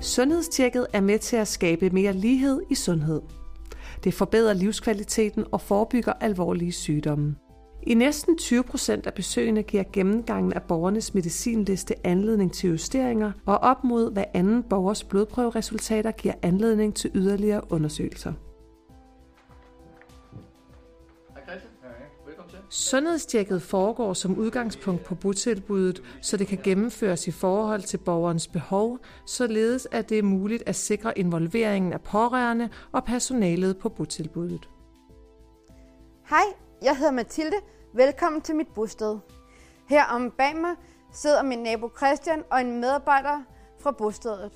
Sundhedstjekket er med til at skabe mere lighed i sundhed. Det forbedrer livskvaliteten og forebygger alvorlige sygdomme. I næsten 20 procent af besøgene giver gennemgangen af borgernes medicinliste anledning til justeringer, og op mod hver anden borgers blodprøveresultater giver anledning til yderligere undersøgelser. Sundhedstjekket foregår som udgangspunkt på botilbuddet, så det kan gennemføres i forhold til borgerens behov, således at det er muligt at sikre involveringen af pårørende og personalet på botilbuddet. Hej, jeg hedder Mathilde. Velkommen til mit bosted. Her om bag mig sidder min nabo Christian og en medarbejder fra bostedet.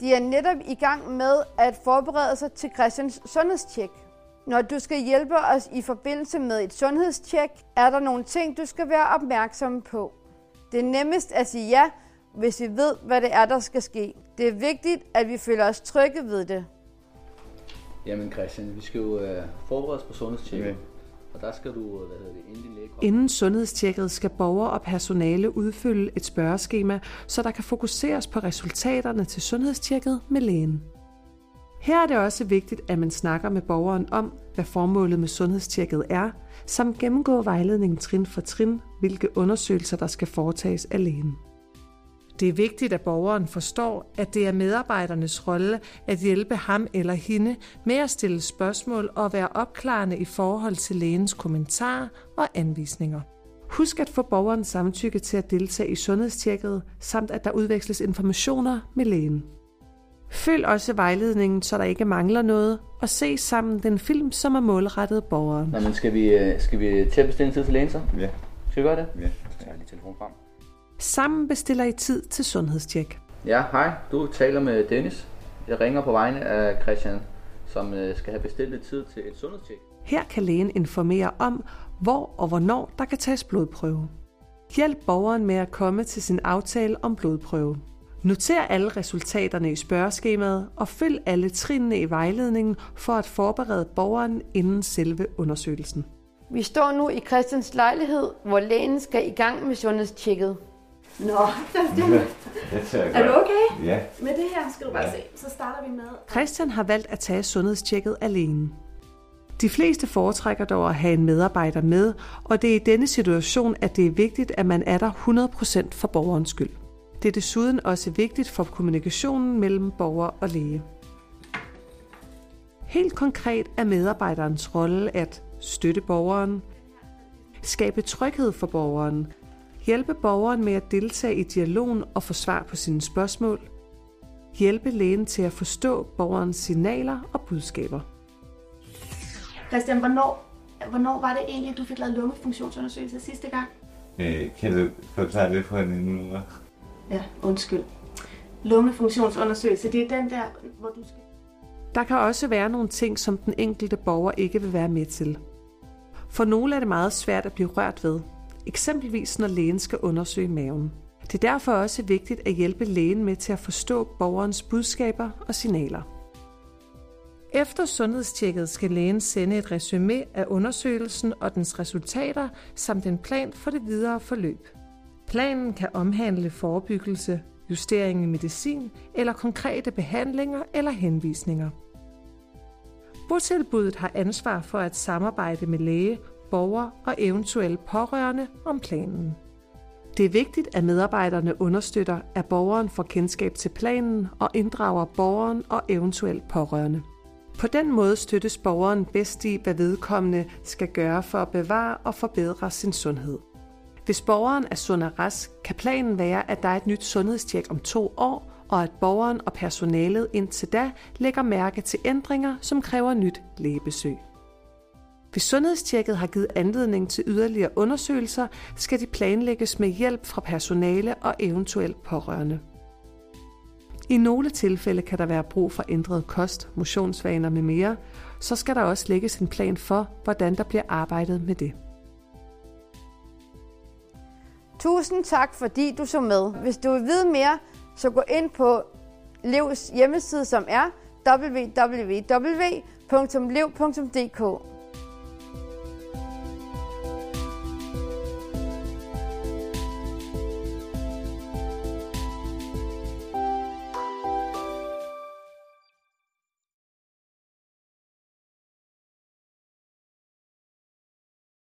De er netop i gang med at forberede sig til Christians sundhedstjek. Når du skal hjælpe os i forbindelse med et sundhedstjek, er der nogle ting, du skal være opmærksom på. Det er nemmest at sige ja, hvis vi ved, hvad det er, der skal ske. Det er vigtigt, at vi føler os trygge ved det. Jamen Christian, vi skal jo uh, forberede os på sundhedstjekket. Okay. Og der skal du, øh, hvad hedder det, inden læge. Inden sundhedstjekket skal borgere og personale udfylde et spørgeskema, så der kan fokuseres på resultaterne til sundhedstjekket med lægen. Her er det også vigtigt, at man snakker med borgeren om, hvad formålet med sundhedstjekket er, samt gennemgå vejledningen trin for trin, hvilke undersøgelser der skal foretages af lægen. Det er vigtigt, at borgeren forstår, at det er medarbejdernes rolle at hjælpe ham eller hende med at stille spørgsmål og være opklarende i forhold til lægens kommentarer og anvisninger. Husk at få borgeren samtykke til at deltage i sundhedstjekket, samt at der udveksles informationer med lægen. Følg også vejledningen, så der ikke mangler noget, og se sammen den film, som er målrettet borgeren. Nå, men skal vi, øh, skal vi til at bestille en tid til lægen så? Ja. Skal vi gøre det? Ja. Jeg tager lige telefonen frem. Sammen bestiller I tid til sundhedstjek. Ja, hej. Du taler med Dennis. Jeg ringer på vegne af Christian, som øh, skal have bestilt lidt tid til et sundhedstjek. Her kan lægen informere om, hvor og hvornår der kan tages blodprøve. Hjælp borgeren med at komme til sin aftale om blodprøve. Noter alle resultaterne i spørgeskemaet og følg alle trinene i vejledningen for at forberede borgeren inden selve undersøgelsen. Vi står nu i Christians lejlighed, hvor lægen skal i gang med sundhedstjekket. Nå, Det jeg er du okay? Ja. Med det her skal du bare Ja. se. Så starter vi med... Christian har valgt at tage sundhedstjekket alene. De fleste foretrækker dog at have en medarbejder med, og det er i denne situation, at det er vigtigt, at man er der 100% for borgerens skyld. Det er desuden også vigtigt for kommunikationen mellem borger og læge. Helt konkret er medarbejderens rolle at støtte borgeren, skabe tryghed for borgeren, hjælpe borgeren med at deltage i dialogen og få svar på sine spørgsmål, hjælpe lægen til at forstå borgerens signaler og budskaber. Christian, hvornår, hvornår var det egentlig, du fik lavet lungefunktionsundersøgelse sidste gang? Øh, kan du forklare det på en minutter? Ja, undskyld. Lungefunktionsundersøgelse, det er den der, hvor du skal... Der kan også være nogle ting, som den enkelte borger ikke vil være med til. For nogle er det meget svært at blive rørt ved, eksempelvis når lægen skal undersøge maven. Det er derfor også vigtigt at hjælpe lægen med til at forstå borgerens budskaber og signaler. Efter sundhedstjekket skal lægen sende et resume af undersøgelsen og dens resultater samt en plan for det videre forløb. Planen kan omhandle forebyggelse, justering i medicin eller konkrete behandlinger eller henvisninger. Botilbuddet har ansvar for at samarbejde med læge, borger og eventuelle pårørende om planen. Det er vigtigt, at medarbejderne understøtter, at borgeren får kendskab til planen og inddrager borgeren og eventuelt pårørende. På den måde støttes borgeren bedst i, hvad vedkommende skal gøre for at bevare og forbedre sin sundhed. Hvis borgeren er sund og rask, kan planen være, at der er et nyt sundhedstjek om to år, og at borgeren og personalet indtil da lægger mærke til ændringer, som kræver nyt lægebesøg. Hvis sundhedstjekket har givet anledning til yderligere undersøgelser, skal de planlægges med hjælp fra personale og eventuelt pårørende. I nogle tilfælde kan der være brug for ændret kost, motionsvaner med mere, så skal der også lægges en plan for, hvordan der bliver arbejdet med det. Tusind tak, fordi du så med. Hvis du vil vide mere, så gå ind på Levs hjemmeside, som er www.lev.dk.